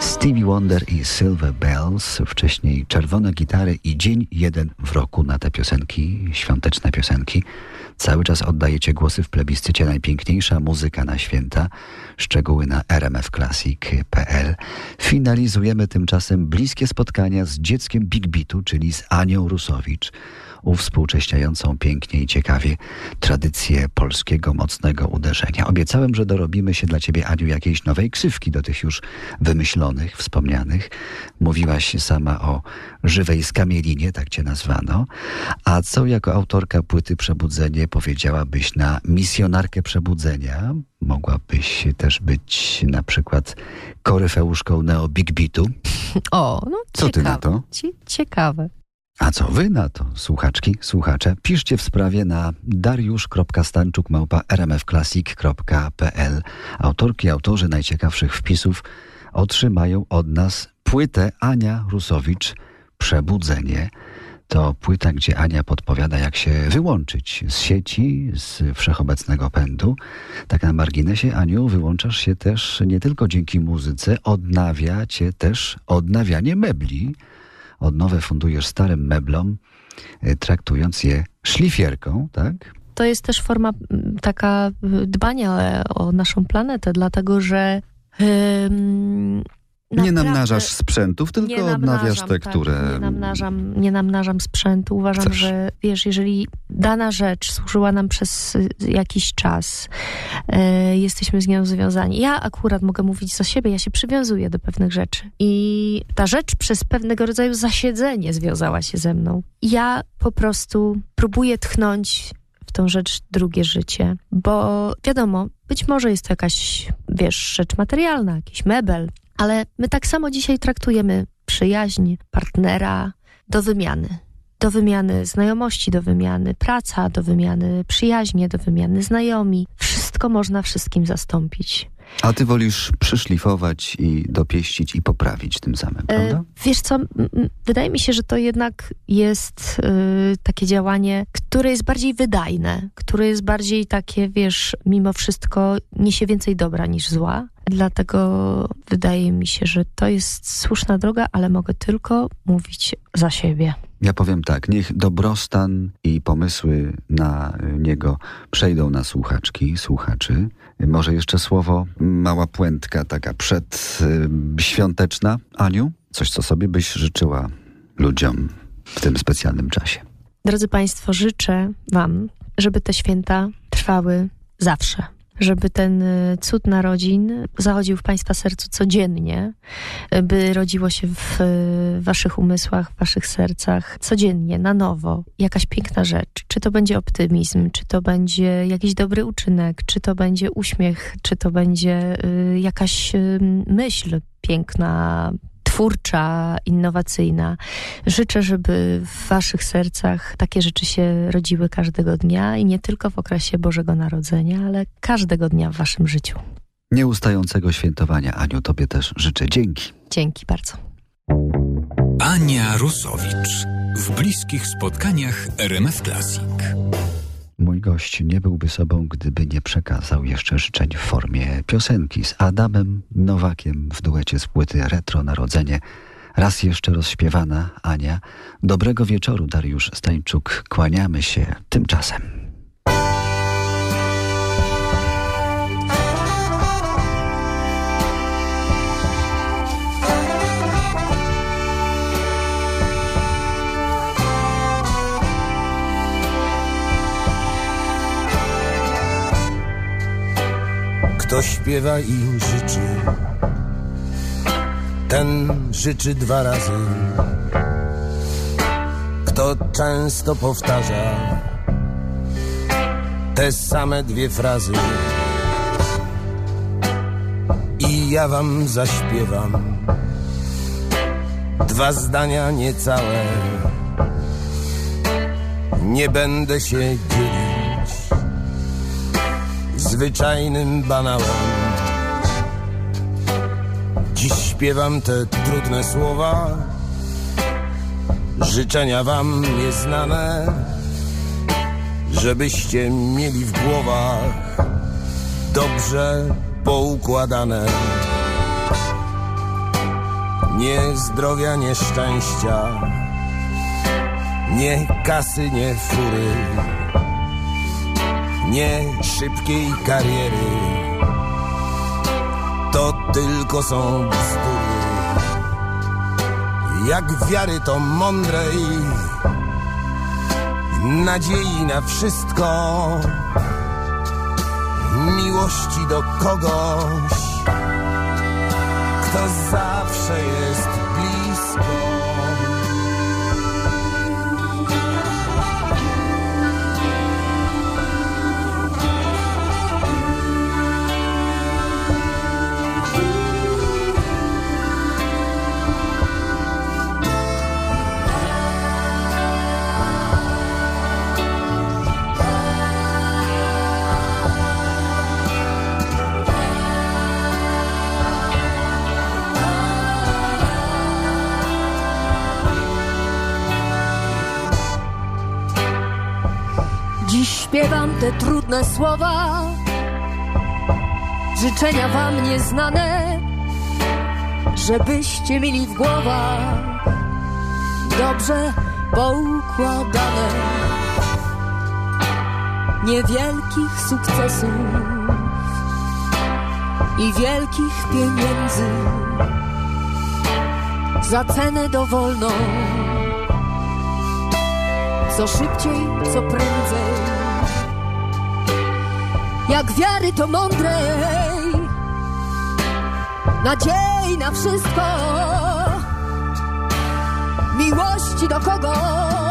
Stevie Wonder i Silver Bells, wcześniej Czerwone Gitary i Dzień Jeden w Roku na te piosenki, świąteczne piosenki. Cały czas oddajecie głosy w plebiscycie Najpiękniejsza muzyka na święta. Szczegóły na rmfclassic.pl. Finalizujemy tymczasem bliskie spotkania z dzieckiem Big Beatu, czyli z Anią Rusowicz, uwspółcześniającą pięknie i ciekawie tradycję polskiego mocnego uderzenia. Obiecałem, że dorobimy się dla ciebie, Aniu, jakiejś nowej ksywki do tych już wymyślonych, wspomnianych. Mówiłaś sama o żywej skamielinie, tak cię nazwano. A co jako autorka płyty Przebudzenie powiedziałabyś na misjonarkę przebudzenia? Mogłabyś też być na przykład koryfeuszką Neo Big Beatu. O, no Co ty na ciekawe. to? Ci- Ciekawe. A co wy na to, słuchaczki, słuchacze? Piszcie w sprawie na dariusz.stanczuk.rmfclassic.pl Autorki, autorzy najciekawszych wpisów otrzymają od nas płytę Ania Rusowicz Przebudzenie. To płyta, gdzie Ania podpowiada, jak się wyłączyć z sieci, z wszechobecnego pędu. Tak na marginesie, Aniu, wyłączasz się też nie tylko dzięki muzyce, odnawia cię też odnawianie mebli. Odnowę fundujesz starym meblom, y, traktując je szlifierką, tak? To jest też forma taka dbania o naszą planetę, dlatego że ym, Nie naprawdę- namnażasz sprzętów, tylko odnawiasz te, tak, które... Nie namnażam, nie namnażam sprzętu. Uważam, Chcesz. że wiesz, jeżeli dana rzecz służyła nam przez jakiś czas, y, jesteśmy z nią związani. Ja akurat mogę mówić za siebie, ja się przywiązuję do pewnych rzeczy. I ta rzecz przez pewnego rodzaju zasiedzenie związała się ze mną. Ja po prostu próbuję tchnąć w tą rzecz drugie życie, bo wiadomo, być może jest to jakaś, wiesz, rzecz materialna, jakiś mebel, ale my tak samo dzisiaj traktujemy przyjaźń, partnera do wymiany. Do wymiany znajomości, do wymiany praca, do wymiany przyjaźnie, do wymiany znajomi. Wszystko można wszystkim zastąpić. A ty wolisz przyszlifować i dopieścić i poprawić tym samym, prawda? E, wiesz co, wydaje mi się, że to jednak jest y, takie działanie, które jest bardziej wydajne, które jest bardziej takie, wiesz, mimo wszystko niesie więcej dobra niż zła. Dlatego wydaje mi się, że to jest słuszna droga, ale mogę tylko mówić za siebie. Ja powiem tak, niech dobrostan i pomysły na niego przejdą na słuchaczki, słuchaczy. Y, Może jeszcze słowo, mała puentka taka przedświąteczna. Aniu, coś co sobie byś życzyła ludziom w tym specjalnym czasie. Drodzy Państwo, życzę Wam, żeby te święta trwały zawsze. Żeby ten y, cud narodzin zachodził w Państwa sercu codziennie, by rodziło się w y, Waszych umysłach, w Waszych sercach codziennie, na nowo, jakaś piękna rzecz. Czy to będzie optymizm, czy to będzie jakiś dobry uczynek, czy to będzie uśmiech, czy to będzie y, jakaś myśl piękna, twórcza, innowacyjna. Życzę, żeby w Waszych sercach takie rzeczy się rodziły każdego dnia i nie tylko w okresie Bożego Narodzenia, ale każdego dnia w Waszym życiu. Nieustającego świętowania, Aniu, tobie też życzę. Dzięki. Dzięki bardzo. Ania Rusowicz. W bliskich spotkaniach RMF Classic. Gość nie byłby sobą, gdyby nie przekazał jeszcze życzeń w formie piosenki z Adamem Nowakiem w duecie z płyty Retro Narodzenie. Raz jeszcze rozśpiewana Ania. Dobrego wieczoru, Dariusz Stańczuk. Kłaniamy się tymczasem. Kto śpiewa i życzy, ten życzy dwa razy. Kto często powtarza te same dwie frazy. I ja wam zaśpiewam dwa zdania niecałe. Nie będę się dzielić zwyczajnym banałem. Dziś śpiewam te trudne słowa, życzenia wam nieznane, żebyście mieli w głowach dobrze poukładane. Nie zdrowia, nie szczęścia, nie kasy, nie fury, nie szybkiej kariery. To tylko są bzdury. Jak wiary to mądrej, nadziei na wszystko, miłości do kogoś, kto zawsze jest śpiewam te trudne słowa, życzenia wam nieznane, żebyście mieli w głowach dobrze poukładane. Niewielkich sukcesów i wielkich pieniędzy za cenę dowolną co szybciej, co prędzej. Jak wiary to mądrej, nadziei na wszystko, miłości do kogoś,